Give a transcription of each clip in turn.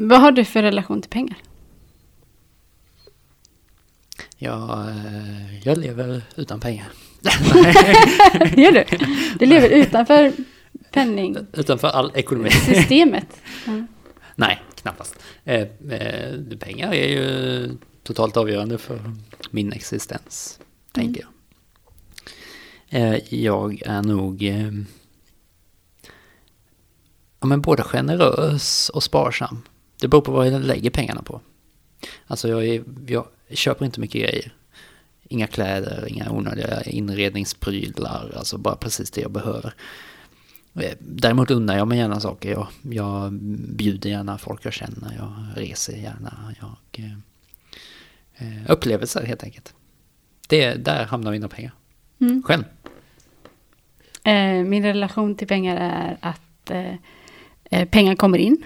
Vad har du för relation till pengar? Ja, eh, jag lever utan pengar. Gör du? Du lever utanför penning... Utanför all ekonomi. Systemet. Ja. Nej, knappast. Eh, eh, pengar är ju totalt avgörande för min existens, tänker jag. Eh, jag är nog ja, men både generös och sparsam. Det beror på vad jag lägger pengarna på. Alltså jag, är, jag köper inte mycket grejer. Inga kläder, inga onödiga inredningsprylar, alltså bara precis det jag behöver. Eh, Däremot undrar jag mig gärna saker. Jag, jag bjuder gärna folk jag känner, jag reser gärna. Jag, eh, eh, upplevelser helt enkelt. Det, där hamnar mina pengar. Mm. Själv? Eh, min relation till pengar är att eh, pengar kommer in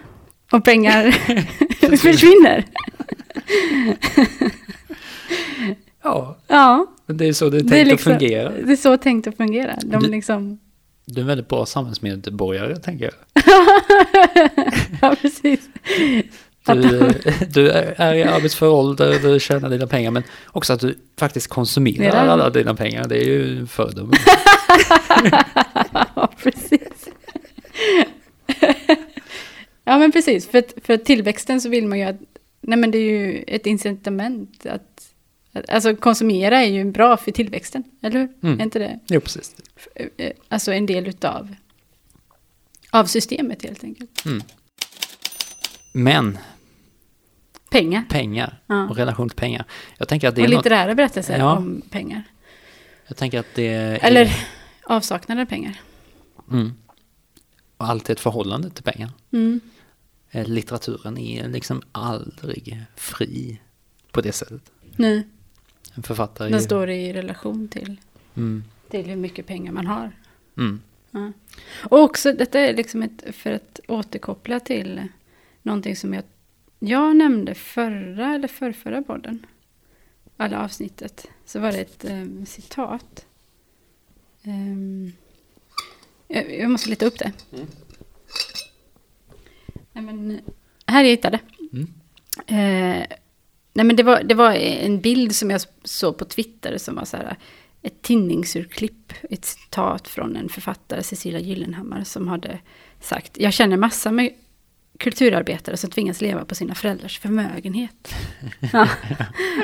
och pengar försvinner. Ja, Ja, men det är så det är tänkt det är, liksom, att fungera. det är så tänkt att fungera. De Du- liksom... Du är en väldigt bra samhällsmedborgare, tänker jag. ja, precis. Du, du är i arbetsför ålder, du tjänar dina pengar, men också att du faktiskt konsumerar alla dina pengar. Det är ju en fördom. ja, precis. Ja, men precis. För, för tillväxten så vill man ju att... Nej, men det är ju ett incitament att... alltså konsumera är ju bra för tillväxten, eller hur? Mm. Är inte det? Jo, precis. Eh, Alltså en del utav... Av systemet helt enkelt. Mm. Men Pengar. pengar Ja. och relation till pengar. Jag tänker att det Och är något, litterära berättelser Ja. om pengar. Jag tänker att det är... Eller avsaknad av pengar. Mm. Och alltid ett förhållande till pengar. Mm. Eh, Litteraturen är liksom aldrig fri på det sättet. Nej, En författare den ju... står i relation till, Mm. till hur mycket pengar man har. Mm. Ja. Och också, detta är liksom ett, för att återkoppla till någonting som jag, jag nämnde förra eller förrförra podden. Alla avsnittet. Så var det ett em, citat. Em, jag, jag måste leta upp det. Nej, men, här jag hittade. Mm. Eh, nej men det var, det var en bild som jag såg på Twitter som var så här ett tidningsurklipp, ett citat från en författare, Cecilia Gyllenhammar, som hade sagt, jag känner massa med kulturarbetare som tvingas leva på sina föräldrars förmögenhet. ja.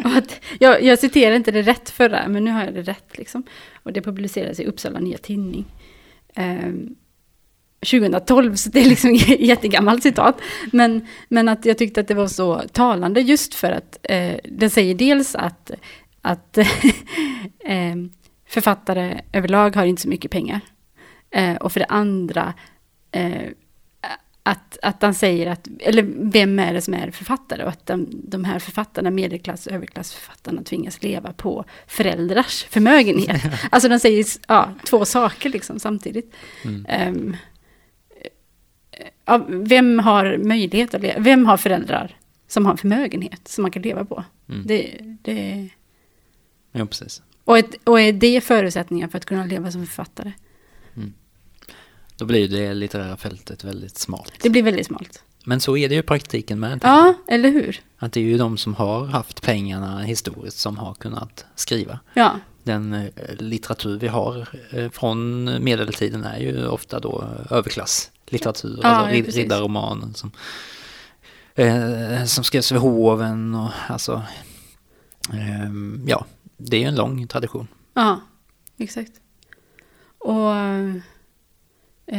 Att, jag, jag citerar inte det rätt förra, men nu har jag det rätt. Liksom. Och det publicerades i Uppsala Nya Tidning. Ehm, 2012, så det är liksom ett jättegammalt citat. Men, men att jag tyckte att det var så talande just för att eh, det säger dels att, att eh, författare överlag har inte så mycket pengar. Eh, och för det andra eh, att, att han säger att, eller vem är det som är författare? Och att de, de här författarna, medelklass och överklassförfattarna tvingas leva på föräldrars förmögenhet. alltså de säger ja, två saker liksom samtidigt. Mm. Ehm, ja, vem har möjlighet att leva? Vem har föräldrar som har förmögenhet som man kan leva på? Mm. Det, det, Jo, precis. och, ett, och är det förutsättningar för att kunna leva som författare? Då blir det litterära fältet väldigt smalt. Det blir väldigt smalt. Men så är det ju i praktiken med. Ja, eller hur? Att det är ju de som har haft pengarna historiskt som har kunnat skriva. Ja, Den eh, litteratur vi har eh, från medeltiden är ju ofta då eh, överklasslitteratur. Ja, alltså ja, riddarromanen som, eh, som skrevs vid hoven och alltså... ehm, ja, det är ju en lång tradition. ja, exakt. Och... Eh,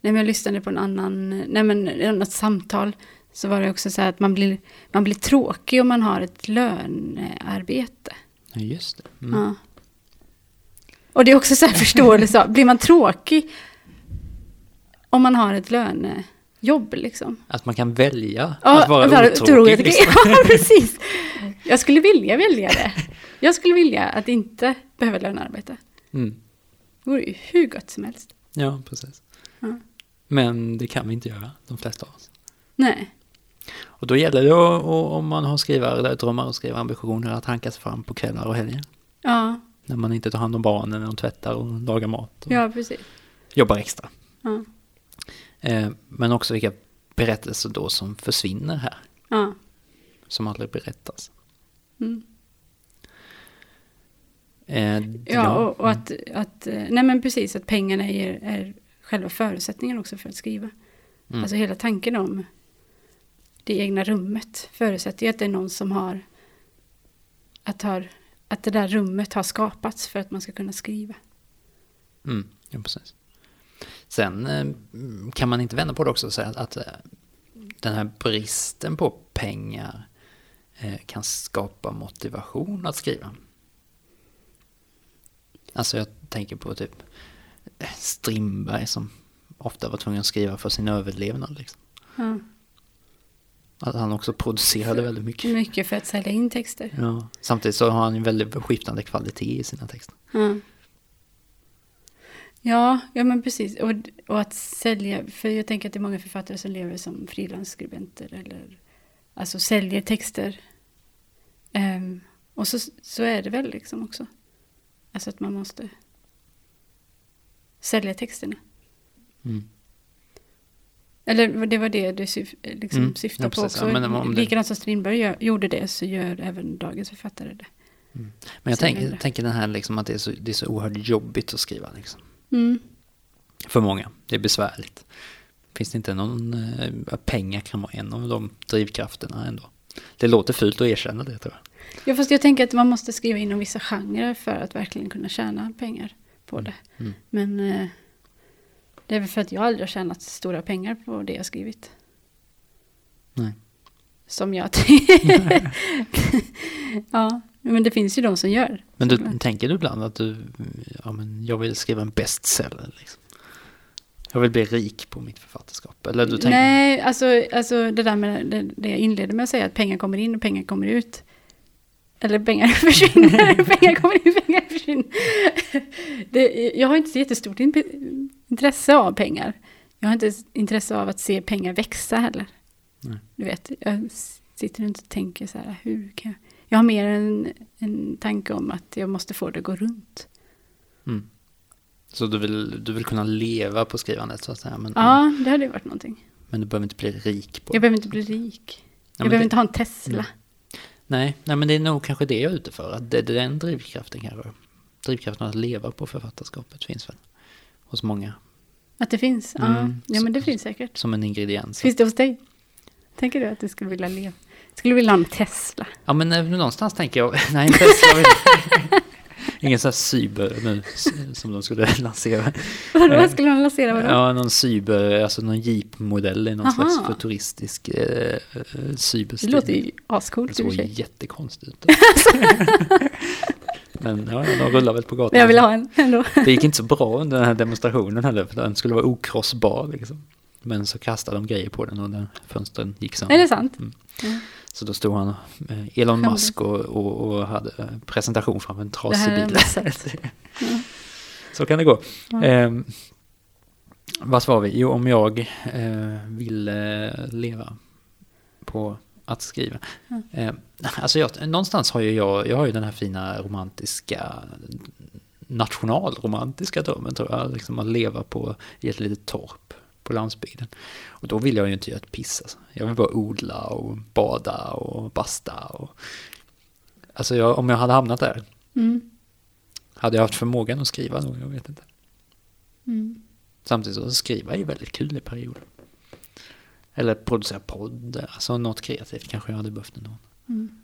nej, men jag lyssnade på en annan, nej men något samtal. Så var det också så här att man blir, man blir tråkig om man har ett lönearbete. Ja, Just det. Mm. Ja. Och det är också så här förståelse av, blir man tråkig om man har ett lönejobb liksom? Att man kan välja Ja, att vara vara otråkig. Liksom. Ja, precis. Jag skulle vilja välja det. Jag skulle vilja att inte behöva lönearbete. Mm. Det vore ju hur gott som helst. Ja, precis. Ja. Men det kan vi inte göra, de flesta av oss. Nej, Och då gäller det att- att- om man har skrivardrömmar och skrivarambitioner att hanka sig fram på kvällar och helger. ja, När man inte tar hand om barnen, när de tvättar och lagar mat. Och ja precis. Jobbar extra. Ja. Eh, men också vilka berättelser då som försvinner här. Ja. Som aldrig berättas. Mm. Eh, Ja, och, och att, att, eh, nej men precis, att pengarna är, är själva förutsättningen också för att skriva. Mm. Alltså hela tanken om det egna rummet förutsätter ju att det är någon som har att, har, att det där rummet har skapats för att man ska kunna skriva. Mm, ja, precis. Sen eh, kan man inte vända på det också och säga att, att eh, den här bristen på pengar kan skapa motivation att skriva. Alltså jag tänker på typ eh, Strindberg som ofta var tvungen att skriva för sin överlevnad. Liksom. Ja. Att han också producerade väldigt mycket. Mycket för att sälja in texter. Ja. Samtidigt så har han ju väldigt skiftande kvalitet i sina texter. Ja. Ja, ja men precis. Och, och att sälja, för jag tänker att det är många författare som lever som frilansskribenter eller alltså säljer texter. Ehm, och så, så är det väl liksom också. Alltså att man måste sälja texterna. Mm. Eller det var det du syf, liksom Mm, syftade ja, på också. Ja, men Likadant som Strindberg gör, gjorde det så gör även dagens författare det. Men jag tänker, tänker den här liksom att det är, så, det är så oerhört jobbigt att skriva. Liksom. Mm. För många. Det är besvärligt. Finns det inte någon... Eh, pengar kan vara en av de drivkrafterna ändå. Det låter fult att erkänna det tror jag. Ja, fast jag tänker att man måste skriva inom vissa genrer för att verkligen kunna tjäna pengar på det. Mm. Men eh, det är väl för att jag aldrig har tjänat stora pengar på det jag skrivit. Nej. Som jag Ja, men det finns ju de som gör. Men du, Som- tänker du ibland att du... Ja, men jag vill skriva en bestseller liksom. Jag vill bli rik på mitt författarskap. Eller du tänker... Nej, alltså, alltså det där med det, det jag inledde med att säga att pengar kommer in och pengar kommer ut. Eller pengar försvinner, pengar kommer in, pengar försvinner. Det, jag har inte så jättestort in- intresse av pengar. Jag har inte intresse av att se pengar växa heller. Nej. Du vet, jag sitter inte och tänker så här, hur kan jag... Jag har mer en, en tanke om att jag måste få det att gå runt. Mm. Så du vill, du vill kunna leva på skrivandet så att säga. Men, Ja, det hade ju varit någonting. men du behöver inte bli rik på Jag behöver inte bli rik. Ja, Jag behöver det- inte ha en Tesla. Mm. Nej, nej, men det är nog kanske det jag är ute för. Att det, det är den drivkraften kanske. Drivkraften att leva på författarskapet finns väl hos många. Att det finns? Mm. ja men det finns säkert. Som en ingrediens. Finns det hos dig? Tänker du att du skulle vilja leva? Skulle du vilja ha en Tesla? Ja men eh, någonstans tänker jag, nej ens jag vet. Ingen sån här cyber nu som de skulle lansera. Vadå, Eh, skulle man lansera vadå? Ja, någon cyber, alltså någon jeep-modell i någon Aha. slags futuristisk eh, eh, det cyberstil. låter ju Det ascoolt i och såg för sig. jättekonstigt ut. Men ja, de rullar väl på gatan. Jag vill ha en ändå. Det gick inte så bra under den här demonstrationen heller, för den skulle vara okrossbar liksom. Men så kastade de grejer på den och den fönstren gick sönder. Är det sant? Mm. Ja. Så då stod han, eh, Elon. Musk och, och, och hade eh, presentation framför en trasig bil. Ja. Så kan det gå. Ja. Eh, vart var vi? Jo, om jag eh, vill eh, leva på att skriva. Ja. Eh, alltså jag, någonstans har ju jag, jag har ju den här fina romantiska nationalromantiska drömmen tror jag, liksom att leva på i ett litet torp på landsbygden. Och då vill jag ju inte göra ett piss alltså. Jag vill bara odla och bada och basta och... Alltså jag, om jag hade hamnat där, Mm. hade jag haft förmågan att skriva då? Jag vet inte. Mm. Samtidigt så skriva är ju väldigt kul i perioder. Eller producera podd, alltså något kreativt kanske jag hade behövt ändå. Mm.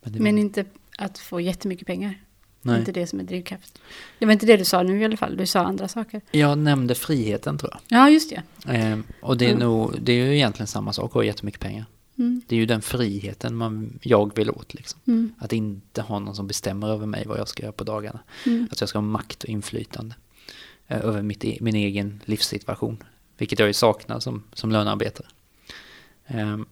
Men Men inte att få jättemycket pengar. Det är nej. inte det som är drivkraft. Det var inte det du sa nu i alla fall. Du sa andra saker. Jag nämnde friheten tror jag. Ja, just det. Ehm, och det är, Mm. nog, det är ju egentligen samma sak ha jättemycket pengar. Mm. Det är ju den friheten man, jag vill åt liksom. Mm. Att inte ha någon som bestämmer över mig vad jag ska göra på dagarna. Mm. Att jag ska ha makt och inflytande eh, över mitt, e- min egen livssituation. Vilket jag ju saknar som, som lönearbetare. Ehm,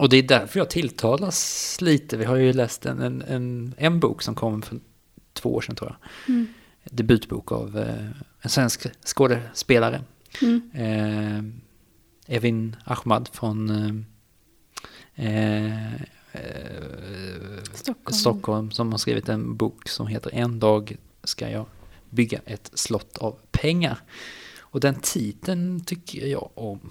och det är därför jag tilltalas lite. Vi har ju läst en, en, en, en bok som kom för två år sedan tror jag. Mm. Debutbok av eh, en svensk skådespelare. Mm. Eh, Evin Ahmad från eh, eh, Stockholm. Stockholm som har skrivit en bok som heter En dag ska jag bygga ett slott av pengar. Och den titeln tycker jag om.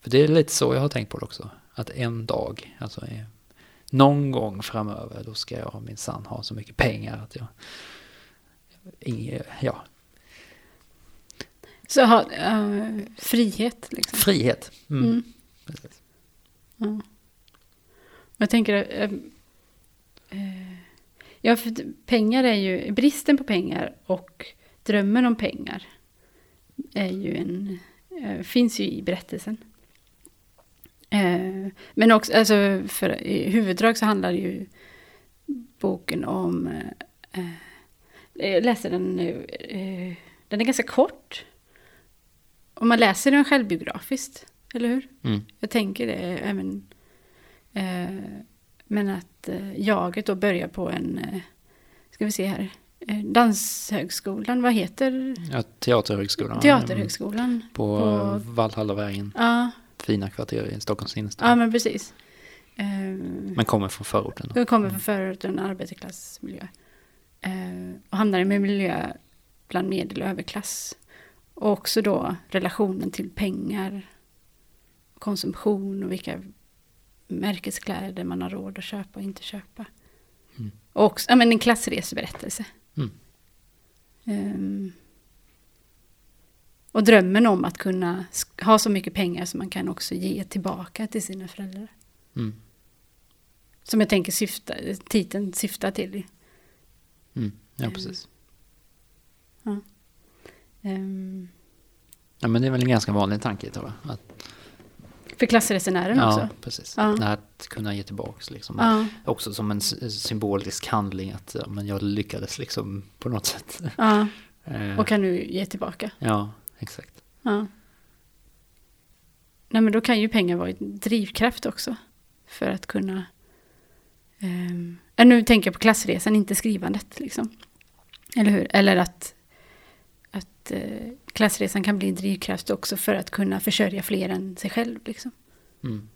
För det är lite så jag har tänkt på det också. Att en dag, alltså eh, någon gång framöver, då ska jag minsann ha så mycket pengar att jag... Ja, Så ha, eh, frihet liksom. frihet. Mm. Mm. Ja. Jag tänker... eh, eh, ja, för pengar är ju... Bristen på pengar och drömmen om pengar är ju en... Finns ju i berättelsen. Eh, men också, alltså för i huvuddrag så handlar ju boken om... Eh, eh, jag läser den nu. Eh, den är ganska kort. Och man läser den självbiografiskt, eller hur? Mm. Jag tänker det även. Eh, men att jaget då börjar på en, ska vi se här, Danshögskolan, vad heter Ja, Teaterhögskolan. Teaterhögskolan? På, på- Valhallavägen, Ja, fina kvarter i Stockholms innerstad. ja men precis. Eh, Men kommer från förorten. då. Kommer från förorten, arbetarklassmiljö. Eh, och hamnar i en miljö bland medel och överklass. Och också då relationen till pengar, konsumtion och vilka märkeskläder man har råd att köpa och inte köpa. Mm. Och också, ja men en klassreseberättelse. Mm. Ehm, och drömmen om att kunna ha så mycket pengar som man kan också ge tillbaka till sina föräldrar. Mm. Som jag tänker syfta, titeln syftar till. Mm. Ja, Eh. precis. Ehm, Ja, men det är väl en ganska vanlig tanke, tror jag. Att, för klassresenären ja, också. precis. Ja. Nej, Att kunna ge tillbaks liksom. Ja, Också som en symbolisk handling att ja, men jag lyckades liksom på något sätt. ja, Eh, och kan nu ge tillbaka. Ja, exakt. Ja. Nej, men då kan ju pengar vara en drivkraft också. För att kunna... Um, nu tänker jag på klassresan, inte skrivandet. Liksom. Eller hur? Eller att, att eh, klassresan kan bli en drivkraft också för att kunna försörja fler än sig själv. Liksom. Mm.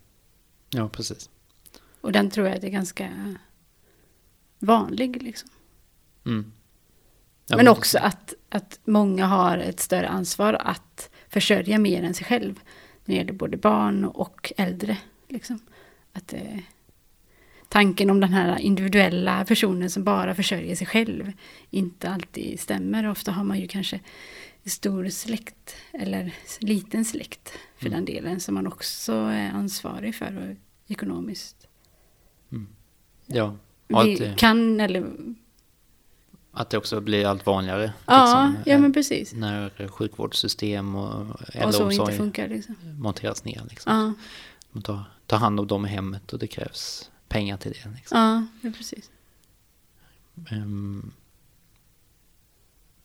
Ja, precis. Och den tror jag är ganska vanlig. Liksom. Mm. Ja, men också att, att många har ett större ansvar att försörja mer än sig själv. När det gäller både barn och äldre. Liksom. Att, eh, tanken om den här individuella personen som bara försörjer sig själv inte alltid stämmer. Ofta har man ju kanske stor släkt eller liten släkt för Mm. den delen som man också är ansvarig för och ekonomiskt. Ja, och Vi det, kan eller... att det också blir allt vanligare. Ja, liksom, ja eh, men precis. När sjukvårdssystem och äldreomsorg funkar liksom. monteras ner. Liksom. Ja, Man tar, tar hand om dem i hemmet och det krävs pengar till det. Liksom. ja, ja precis. Ehm,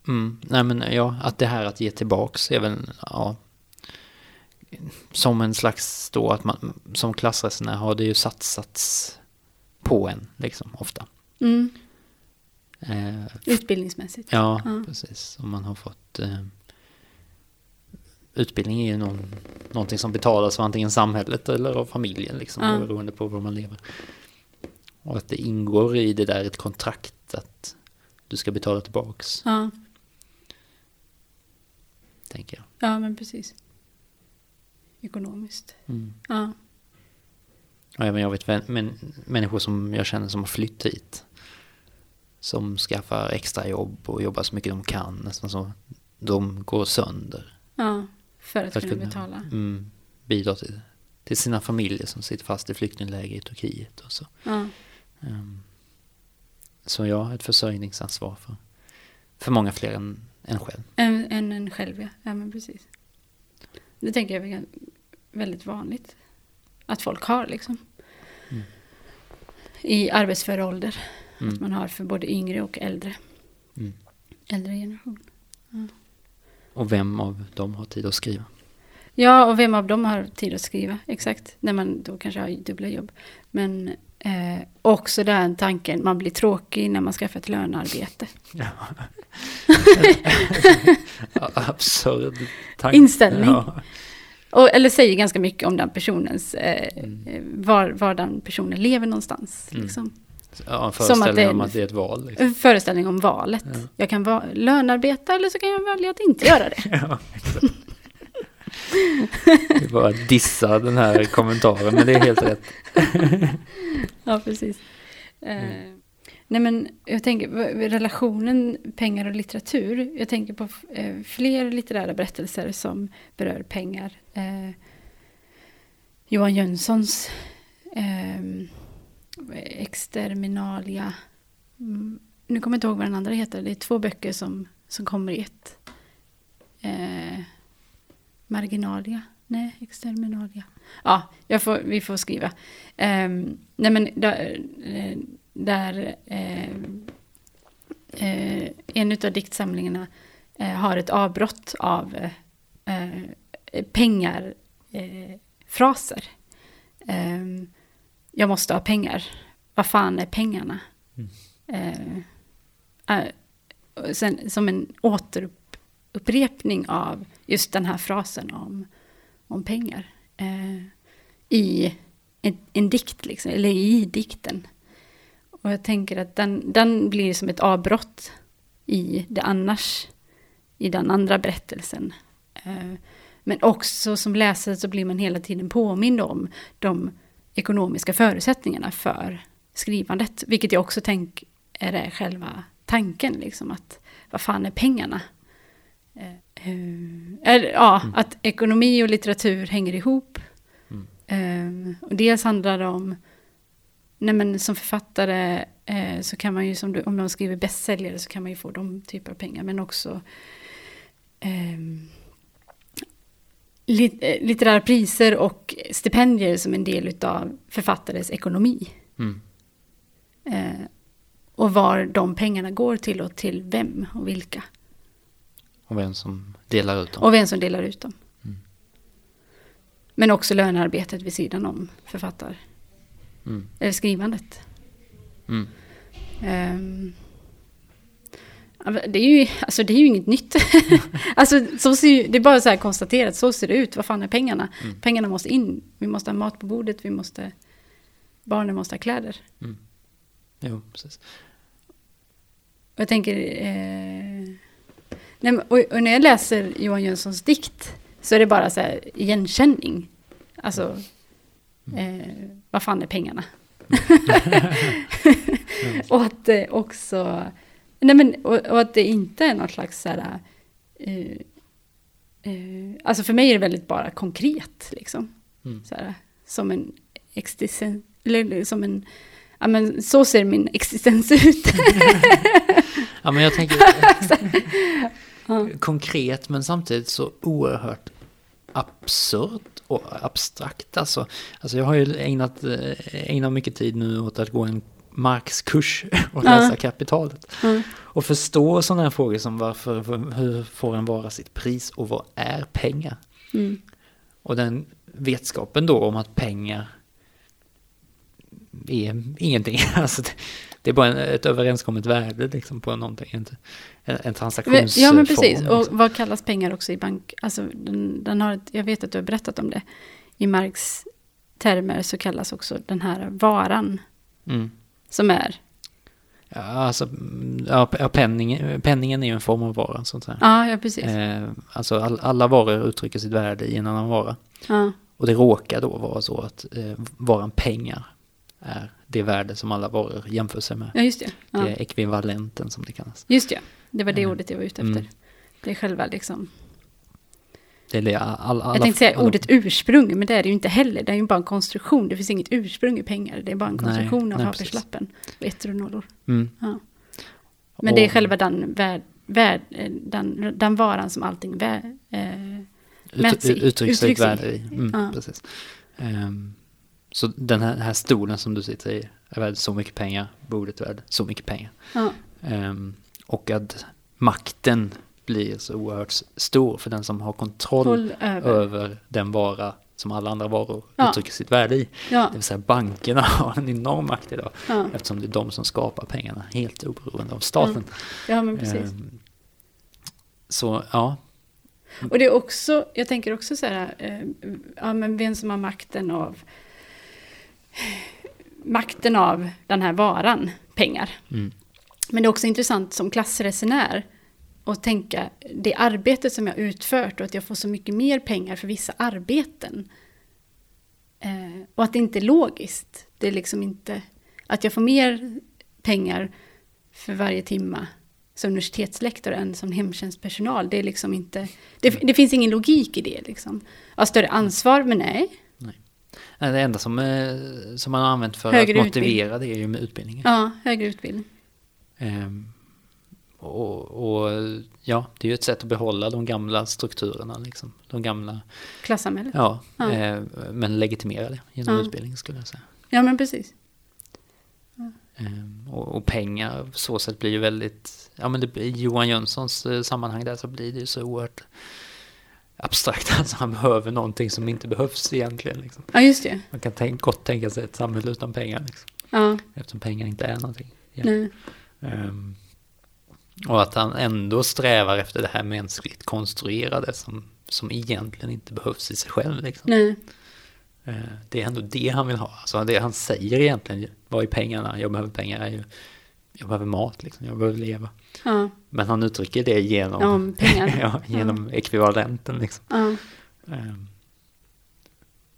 mm, nej men ja, att det här att ge tillbaks är väl, ja, som en slags då att man som klassresenär har det ju satsats på en liksom ofta. Mm. Eh, Utbildningsmässigt. ja, Ja. precis. Om man har fått eh, utbildning är ju någon, någonting som betalas av antingen samhället eller av familjen liksom, Ja. beroende på var man lever. Och att det ingår i det där ett kontrakt att du ska betala tillbaks, Ja, tänker jag. ja men precis. Ekonomiskt. Mm. Ja, Och även jag vet men, människor som jag känner som har flytt hit. Som skaffar extra jobb och jobbar så mycket de kan, nästan så. De går sönder. ja. För att, För att kunna, betala. mm, bidra till, till sina familjer som sitter fast i flyktingläger i Turkiet och så. Ja, Ehm, så jag har ett försörjningsansvar för, för många fler än, än själv. än, än en själv ja. ja, men precis. Det tänker jag är väldigt vanligt. Att folk har liksom. Mm. I arbetsför ålder. Att Mm. man har för både yngre och äldre. Mm. Äldre generation. Och vem av dem har tid att skriva? Ja, och vem av dem har tid att skriva? Exakt, när man då kanske har dubbla jobb. Men eh, också den tanken, man blir tråkig när man skaffar ett lönearbete. Ja. Absurd tanke. Inställning. Ja. Och, eller säger ganska mycket om den personens, eh, Mm. var, var den personen lever någonstans. Mm. Liksom. Ja, en Som att föreställning det är- om att det är ett val. Liksom. En föreställning om valet. Ja. Jag kan va- lönarbeta eller så kan jag välja att inte göra det. Ja, exakt. Vi bara dissa den här kommentaren, men det är helt rätt. Ja, precis. Eh, nej, men jag tänker relationen pengar och litteratur. Jag tänker på eh, fler litterära berättelser som berör pengar. Eh, Johan Jönssons eh, Eh, Exterminalia. Mm, nu kommer jag inte ihåg vad den andra heter. Det är två böcker som, som kommer i ett. Eh, Marginalia? Nej, Exterminalia. Ja, jag får, vi får skriva. Eh, nej men där, eh, där eh, eh, en av diktsamlingarna eh, har ett avbrott av eh, eh pengar, eh, fraser. Ehm, jag måste ha pengar. Vad fan är pengarna? Mm. Eh, eh, sen, som en återupprepning av just den här frasen om, om pengar. Eh, I en, en dikt, liksom, eller i dikten. Och jag tänker att den, den blir som ett avbrott i det annars, i den andra berättelsen. Eh, men också som läsare så blir man hela tiden påmind om de ekonomiska förutsättningarna för skrivandet. Vilket jag också tänker är själva tanken, liksom att vad fan är pengarna? Eh, eller, ja, Mm. att ekonomi och litteratur hänger ihop. Mm. Eh, och dels handlar det om, nej men som författare eh, så kan man ju, som du, om man skriver bästsäljare så kan man ju få de typer av pengar, men också eh, litterära priser och stipendier som en del av författares ekonomi. Mm. Eh, och var de pengarna går till och till vem och vilka. Och vem som delar ut dem. Och vem som delar ut dem. Mm. Men också lönearbetet vid sidan om författar, Mm. eller skrivandet. Mm. Men det, är ju, alltså det är ju inget nytt. alltså, så ser det är bara så här konstaterat, så ser det ut. Vad fan är pengarna? Mm. Pengarna måste in. Vi måste ha mat på bordet, vi måste, barnen måste ha kläder. Mm. Jo, precis. Och jag tänker... Eh, nej, och, och när jag läser Johan Jönssons dikt så är det bara så här igenkänning. Alltså, eh, vad fan är pengarna? och att det också... Nej men, och, och att det inte är något slags så här... Eh, eh, alltså för mig är det väldigt bara konkret liksom. Mm. Så här, som en existens... Eller som en... Ja men så ser min existens ut. Ja, men jag tänker konkret men samtidigt så oerhört absurt och abstrakt. Alltså, alltså jag har ju ägnat, eh, ägnat mycket tid nu åt att gå en Marx-kurs och Ja. läsa kapitalet. Mm. Och förstå sådana här frågor som varför, hur får en vara sitt pris och vad är pengar? Mm. Och den vetskapen då om att pengar är ingenting. Alltså det, det är bara en, ett överenskommet värde liksom på någonting. En, en transaktionsform. Ja men precis, och liksom. vad kallas pengar också i bank? Alltså den, den har, jag vet att du har berättat om det. I Marx termer så kallas också den här varan Mm. Som är, Ja, alltså, mm, ja, penning, penningen är ju en form av vara. Sånt här. ja, ja precis. Eh, alltså all, alla varor uttrycker sitt värde i en annan vara. Ja, Och det råkar då vara så att eh, varan pengar är det värde som alla varor jämför sig med. ja just det. Det Ja. är ekvivalenten som det kallas. Just det, det var det Eh, ordet jag var ute efter. mm. Det är själva liksom, Det, all, alla, jag tänkte säga alla- ordet ursprung, men det är det ju inte heller. Det är ju bara en konstruktion, det finns inget ursprung i pengar. Det är bara en Nej, konstruktion av nej, precis. papperslappen. Och ettor och nollor. Mm. Ja. Men det är Och- själva den, värd, värd, eh, den, den varan som allting vä, eh, mäts i. Ut, uttrycks Uttrycks värde i. Mm, Ja. precis. Ehm, så den här, här stolen som du sitter i är värd så mycket pengar, bordet är värd så mycket pengar. ja. Ehm, och att makten blir så oerhört stor för den som har kontroll över. över den vara som alla andra varor Ja. uttrycker sitt värde i. Ja, Det vill säga bankerna har en enorm makt idag ja. eftersom det är de som skapar pengarna helt oberoende av staten. ja, men precis. Ehm, så ja, Och det är också, jag tänker också så här, eh, ja men vem som har makten av makten av den här varan, pengar. Mm. Men det är också intressant som klassresenär att tänka det arbete som jag utfört och att jag får så mycket mer pengar för vissa arbeten. Eh, och att det inte är logiskt. Det är liksom inte att jag får mer pengar för varje timma som universitetslektor än som hemtjänstpersonal. Det är liksom inte, det, det finns ingen logik i det liksom. Jag har större ansvar, men nej. Nej, Det enda som, eh, som man har använt för Högre att motivera det är ju med utbildningen. Ja, högre utbildning. Ehm, och, och ja, det är ju ett sätt att behålla de gamla strukturerna, liksom. De gamla, Klassamhället. ja, Ja. eh, men legitimera det genom Ja. utbildning skulle jag säga. Ja, men precis. Ehm, och, och pengar på så sätt blir ju väldigt, ja men det, i Johan Jönssons eh, sammanhang där så blir det ju så oerhört abstrakt. Alltså han behöver någonting som inte behövs egentligen. Liksom. Ja, just det. Man kan tänk, gott tänka sig ett samhälle utan pengar. Liksom, Ja, eftersom pengar inte är någonting. Ja. nej. Ehm, och att han ändå strävar efter det här mänskligt konstruerade som, som egentligen inte behövs i sig själv. Liksom. nej. Eh, Det är ändå det han vill ha. Alltså det han säger egentligen, vad är pengarna? Jag behöver pengar, jag behöver mat, liksom. jag behöver leva. Ja, Men han uttrycker det genom, Ja, ja, genom ekvivalenten. Liksom. ja. Ehm,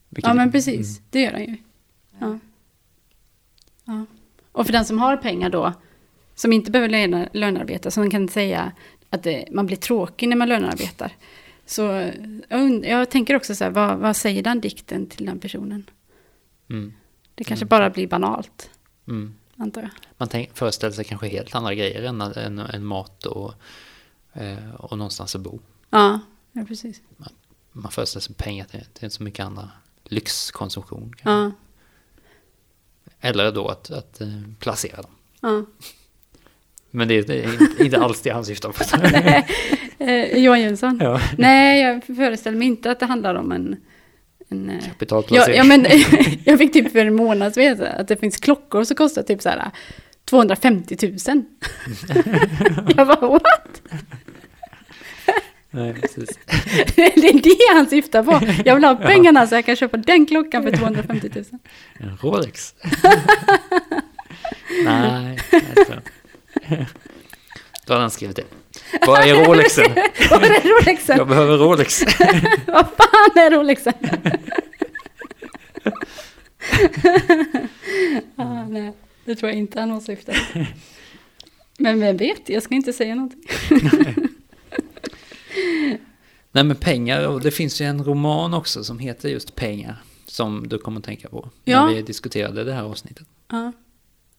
ja men precis. Mm, Det gör han ju. Ja. Och för den som har pengar då, som inte behöver löna, lönearbeta, som kan säga att det, man blir tråkig när man lönearbetar. Så jag, jag tänker också så här, vad, vad säger den dikten till den personen? mm, Det kanske Mm. bara blir banalt, mm. antar jag. Man tänk, föreställer sig kanske helt andra grejer än, än, än mat och, eh, och någonstans att bo. Ja, ja precis. Man föreställer sig pengar till, till så mycket andra lyxkonsumtion. Ja, Eller då att, att eh, placera dem. ja. Men det, det är inte, alls det han syftar på. Eh, Johan Jönsson? ja. Nej, jag föreställer mig inte att det handlar om en... en eh, Ja, Kapitalplacering. ja, men jag fick typ för en månad sedan veta att det finns klockor som kostar typ så här 250 000. jag bara what? Nej, precis. det är det han syftar på. Jag vill ha pengarna så jag kan köpa den klockan för 250 000. En Rolex. Nej, inte. Då hade han skrivit det. Vad är Rolexen? Vad är Rolexen? Jag behöver Rolex. Vad fan är Rolexen? ah, nej, det tror jag inte han åsyftar. Men vem vet, jag ska inte säga någonting. Nej men pengar, och det finns ju en roman också som heter just Pengar. Som du kommer att tänka på. Ja. När vi diskuterade det här avsnittet. Ja,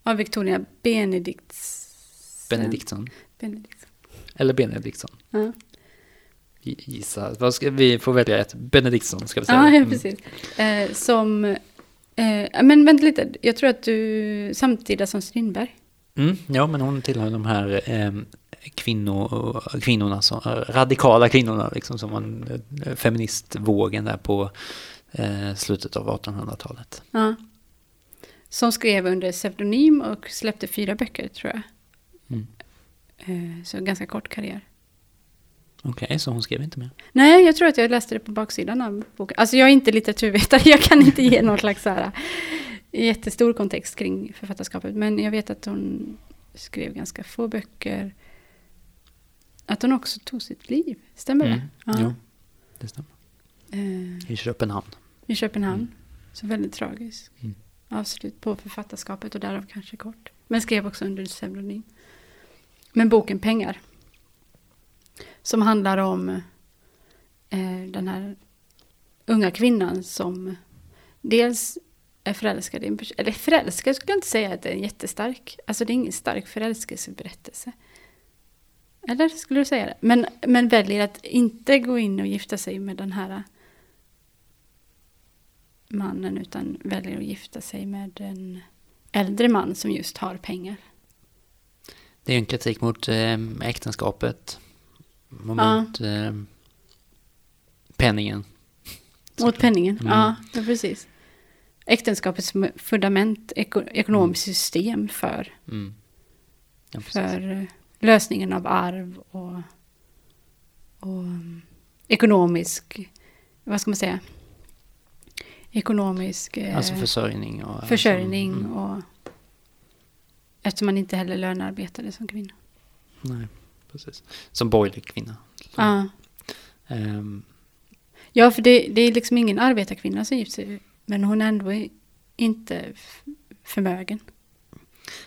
av Victoria Benedikts... Benediktsson. Benediktsson. Eller Benediktsson. Ja. Gi- Gissa. Vad ska, vi får välja ett. Benediktsson ska vi säga. Ja, ja, Mm. precis. Eh, som... Eh, men vänta lite, jag tror att du samtida som Strindberg. Mm, ja, men hon tillhör de här eh, kvinno, kvinnorna, som, radikala kvinnorna, liksom som en eh, feministvågen där på eh, slutet av 1800-talet. Ja. Som skrev under pseudonym och släppte fyra böcker, tror jag. Mm. Eh, så ganska kort karriär. Okej, så hon skrev inte mer. Nej, jag tror att jag läste det på baksidan av boken. Alltså jag är inte litteraturvetare, jag kan inte ge någon slags så här, jättestor kontext kring författarskapet. Men jag vet att hon skrev ganska få böcker. Att hon också tog sitt liv, stämmer Mm, det? Ja. Jo, det stämmer. Eh, I Köpenhamn. I Köpenhamn. Mm. Så väldigt tragiskt. Mm. Avslut på författarskapet och därav kanske kort. Men skrev också under pseudonym. Men boken Pengar. Som handlar om eh, den här unga kvinnan som dels är förälskad i en person. Eller förälskad skulle jag inte säga att det är en jättestark. Alltså det är ingen stark förälskelseberättelse. Eller skulle du säga det? Men, men väljer att inte gå in och gifta sig med den här mannen utan väljer att gifta sig med en äldre man som just har pengar. Det är en kritik mot eh, äktenskapet. Och mot eh, penningen. Mot penningen, Mm. ja, ja precis. Äktenskapets fundament, eko, ekonomiskt system för, Mm. Ja, för eh, lösningen av arv och, och um, ekonomisk, vad ska man säga, ekonomisk Alltså försörjning och... försörjning mm, och eftersom man inte heller lönearbetade som kvinna. nej, precis. Som borgerlig kvinna. Ja. Ehm, Ja, för det, det är liksom ingen arbetarkvinna som gift sig. Men hon är ändå inte förmögen.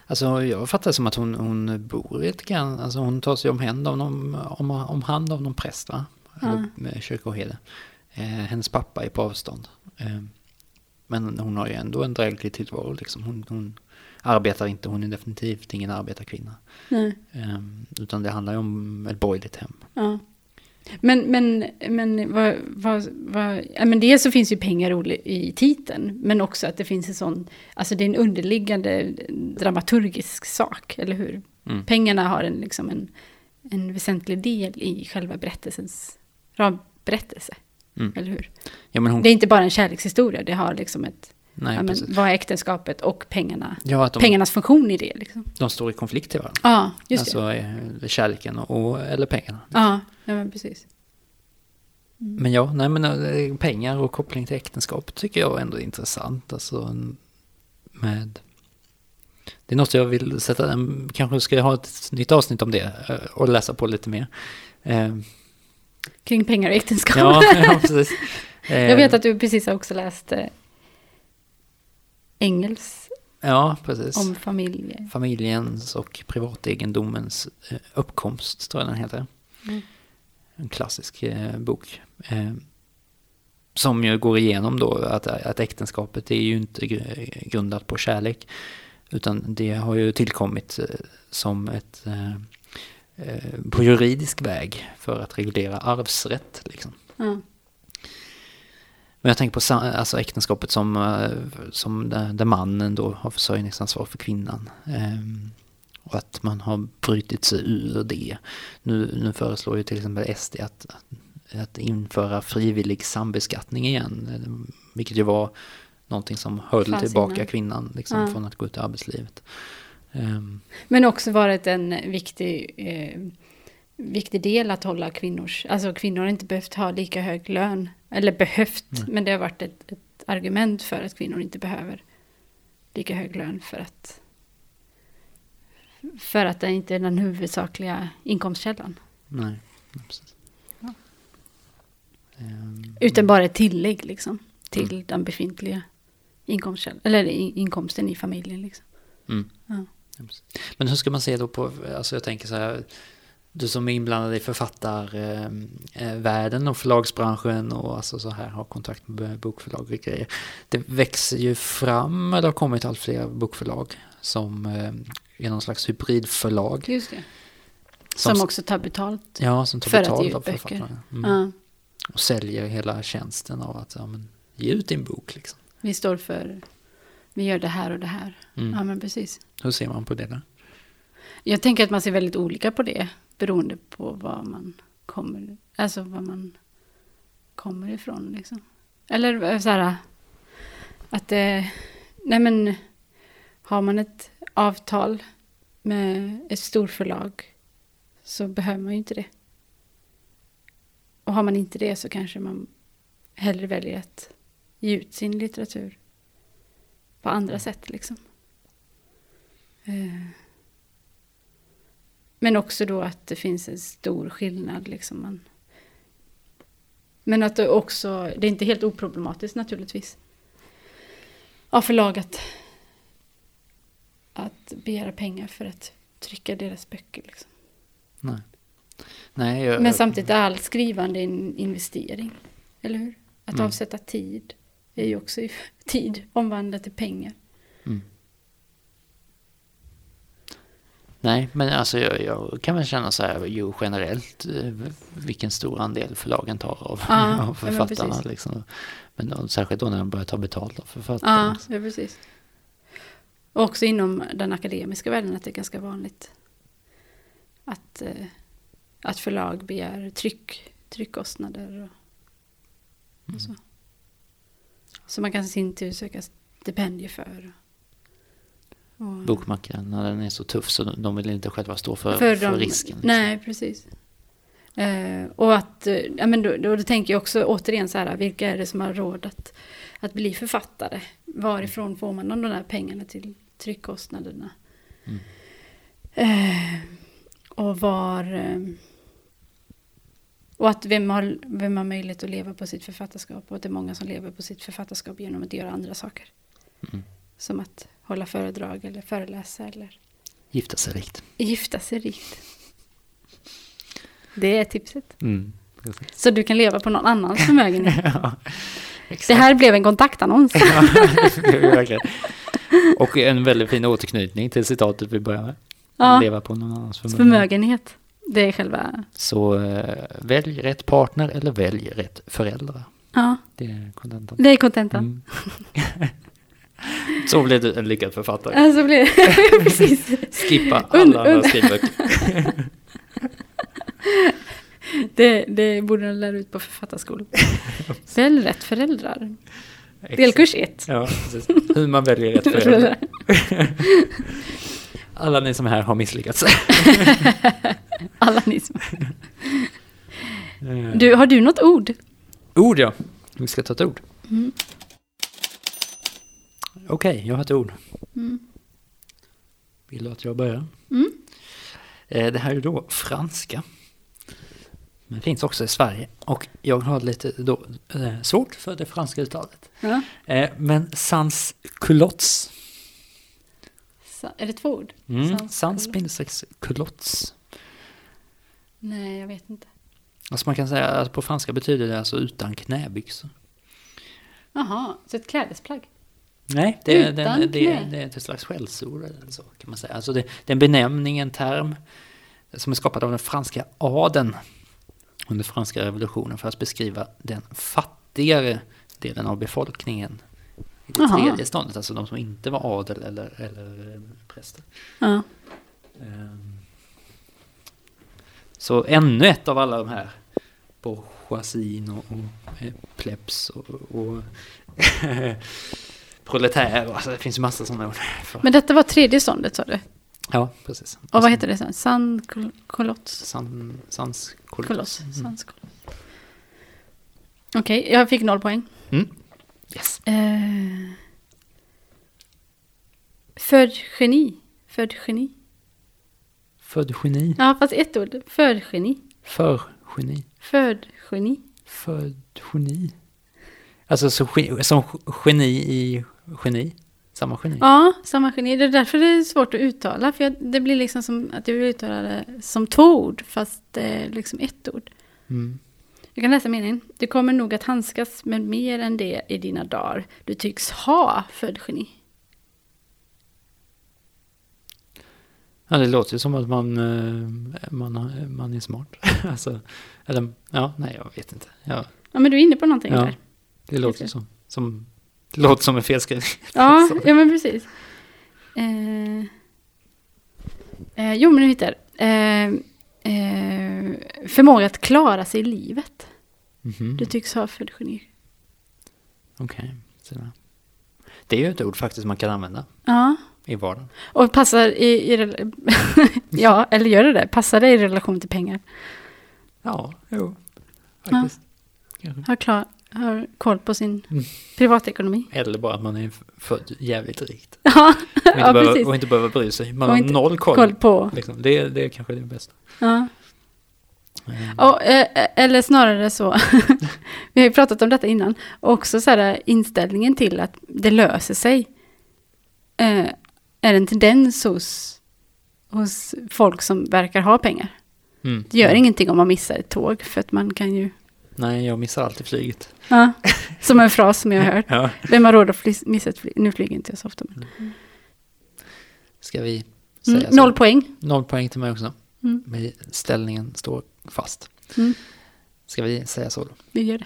Alltså jag fattar det som att hon, hon bor lite grann, alltså hon tar sig om hand av någon, om, om hand av någon präst va? Eller med kyrkoherde. Eh, hennes pappa är på avstånd. Eh, men hon har ju ändå en dräglig tillvaro liksom. Hon, hon arbetar inte, hon är definitivt ingen arbetarkvinna. Nej. Eh, utan det handlar ju om ett borgerligt hem. Ja. Men, men, men, vad, vad, vad, ja, men dels så finns ju pengar i titeln, men också att det finns en sån, alltså det är en underliggande dramaturgisk sak, eller hur? Mm. Pengarna har en, liksom en, en väsentlig del i själva berättelsens ramberättelse, Mm. eller hur? Ja hon, Det är inte bara en kärlekshistoria, det har liksom ett, nej ja, men, vad är äktenskapet och pengarna, Ja de, pengarnas funktion i det liksom. de står i konflikt till varandra. Ja, just det. alltså eh, kärleken och, eller pengarna. Ja, ja men precis. Men ja, nej men eh, pengar och koppling till äktenskap tycker jag ändå är intressant. Alltså med... Det är något jag vill sätta, kanske ska jag ha ett nytt avsnitt om det eh, och läsa på lite mer. Kring pengar och äktenskap. ja, ja, precis. Jag vet att du precis har också läst Engels Ja, precis. om familj. Familjens och privategendomens eh, uppkomst, tror jag den heter. Mm. En klassisk eh, bok. Eh, som ju går igenom då att, att äktenskapet är ju inte gr- grundat på kärlek. Utan det har ju tillkommit som ett på juridisk väg för att reglera arvsrätt. Liksom. Ja. Men jag tänker på alltså äktenskapet som, eh, som där, där mannen då har försörjningsansvar för kvinnan. Ehm, och att man har brutit sig ur det. Nu, nu föreslår ju till exempel SD att, att införa frivillig sambeskattning igen. Vilket ju var någonting som höll Fanns tillbaka innan. kvinnan liksom, Ja. från att gå ut i arbetslivet. Ehm, Men också varit en viktig, eh, viktig del att hålla kvinnors... Alltså kvinnor har inte behövt ha lika hög lön. Eller behövt, Nej. men det har varit ett, ett argument för att kvinnor inte behöver lika hög lön för att... För att det inte är den huvudsakliga inkomstkällan. nej, precis. Ja. Ehm, Utan bara ett tillägg liksom. Till den befintliga inkomstkällan. Eller inkomsten i familjen liksom. Mm. Ja. Men hur ska man se då på, alltså jag tänker så här, du som är inblandad i författarvärlden och förlagsbranschen och alltså så här har kontakt med bokförlag och grejer. Det växer ju fram, eller har kommit allt fler bokförlag som eh, är någon slags hybridförlag. Just det. Som, också tar betalt. ja, som tar för att ge betalt av författarna. Mm. Ja. Och säljer hela tjänsten av att ja, men, ge ut din bok. Liksom. Vi står för, vi gör det här och det här. Mm. Ja men precis. Hur ser man på det där? Jag tänker att man ser väldigt olika på det. Beroende på var man kommer, alltså var man kommer ifrån liksom. Eller eh, så här, att det, nej men, har man ett avtal med ett storförlag så behöver man ju inte det. Och har man inte det så kanske man hellre väljer att ge ut sin litteratur på andra sätt liksom. Eh. Men också då att det finns en stor skillnad. Liksom man. Men att det också, det är inte helt oproblematiskt naturligtvis. Av förlag att, att begära pengar för att trycka deras böcker. Liksom. Nej. Nej, jag, Men samtidigt är allt skrivande en investering. Eller hur? Att Mm. avsätta tid är ju också tid omvandlat till pengar. Mm. Nej, men alltså jag, jag kan väl känna så här, jo generellt eh, vilken stor andel förlagen tar av, Ja, av men författarna. precis. liksom. Men då, särskilt då när de börjar ta betalt av författarna. Ja, ja, precis. Och också inom den akademiska världen att det är ganska vanligt att, eh, att förlag begär tryck, tryckkostnader och, och så. Så man kan i sin tur söka stipendier för. Och, Bokmarknaden är så tuff så de- vill inte själva stå för, för, de- risken. liksom. Nej, precis. Eh, och att, eh, ja men då, då, då tänker jag också återigen så här, vilka är det som har råd att, att bli författare. Varifrån får man de där pengarna till tryckkostnaderna? Mm. Eh, och var... Eh, och att vem har, vem har möjlighet att leva på sitt författarskap. Och att det är många som lever på sitt författarskap genom att göra andra saker. Mm. Som att hålla föredrag eller föreläsa eller Gifta sig rikt. gifta sig rikt. Det är tipset. Mm. Så du kan leva på någon annans förmögenhet. ja, Det här blev en kontaktannons. Ja. Och en väldigt fin återknytning till citatet vi började med. Ja. Leva på någon annans förmögenhet. Förmögenhet. Det är själva... Så eh, välj rätt partner eller välj rätt föräldrar. Ja, Det är kontentan. det är kontentan. Mm. Så blir du en lyckad författare. Blir det... Precis. Skippa Und- alla andra skrivböcker. Det, det borde de lära ut på författarskolan. Välj rätt föräldrar. Delkurs 1. Ja, precis. Hur man väljer rätt föräldrar. Alla ni som här har misslyckats. Alla ni som... Eh, Du, har du något ord? Ord ja. Vi ska ta ett ord. Mm. Okej, jag har ett ord. Mm. Vill du att jag börjar? Mm. Eh, Det här är då franska. Men finns också i Sverige. Och jag har lite då, eh, svårt för det franska uttalet. Ja. Eh, Men sans culottes. Sa- Är det två ord? Mm, Sans bindestreck culottes. Nej, jag vet inte. Alltså man kan säga att på franska betyder det alltså utan knäbyxor. Jaha, så ett klädesplagg? Nej, det är, Utan det, det, är, knä? det är ett slags skällsord eller så kan man säga. Alltså det, det är en benämning, en term som är skapad av den franska adeln under franska revolutionen för att beskriva den fattigare delen av befolkningen i det Jaha. tredje ståndet, alltså de som inte var adel eller, eller eh, präster. Ja. Ehm. Så ännu ett av alla de här bourgeoisien och, och plebs och, och proletär. och Alltså det finns massa sådana ord. För. Men detta var tredje ståndet sa du? ja, precis. Och vad heter det sen? San kol- kolots? San, sans Koloss. Mm. Sans koloss. Okej, jag fick noll poäng. Mm. Yes. Eh, född geni. Född geni. Född geni. Ja, fast ett ord. Född geni. För geni. Född geni. Född geni. Alltså så, som geni i geni. Samma geni. Ja, samma geni. Det är därför det är svårt att uttala. För jag, det blir liksom som att jag vill uttala det som två ord. Fast det är liksom ett ord. Mm. Jag kan läsa meningen. Du kommer nog att handskas med mer än det i dina dagar. Du tycks ha född geni. Ja, det låter ju som att man, eh, man, man är smart. alltså, eller, ja, nej, jag vet inte. Ja, Ja, men du är inne på någonting Ja. där. det låter som, som, det låter som en felskrivning. Ja, ja men precis. Eh, eh, jo, men nu hittar eh, eh, Förmåga att klara sig i livet. Mhm, Du tycks ha född geni. Okej, där. Det är ju ett ord faktiskt man kan använda Ja, i vardagen. och passar i... i ja, eller gör det det? Passar det i relation till pengar? Ja, jo, faktiskt. Kanske. Har, klar, har koll på sin Mm. privatekonomi. Eller bara att man är född jävligt rikt. Ja, Och inte, ja behöver, och inte behöver bry sig. Man Och har noll koll. Koll på. Liksom. Det, det är kanske det bästa. Ja. Eh, Och, eh, eller snarare så, vi har ju pratat om detta innan, också så här inställningen till att det löser sig eh, är en tendens hos, hos folk som verkar ha pengar. mm, Det gör mm. ingenting om man missar ett tåg, för att man kan ju... Nej, jag missar alltid flyget. Ja, som en fras som jag har hört. Ja. Vem har råd att fly, missa ett flyg? Nu flyger inte jag så ofta. Men. Ska vi säga Mm, så? noll poäng. Noll poäng till mig också. Mm. Men ställningen står fast. Mm. Ska vi säga så då? Vi gör det.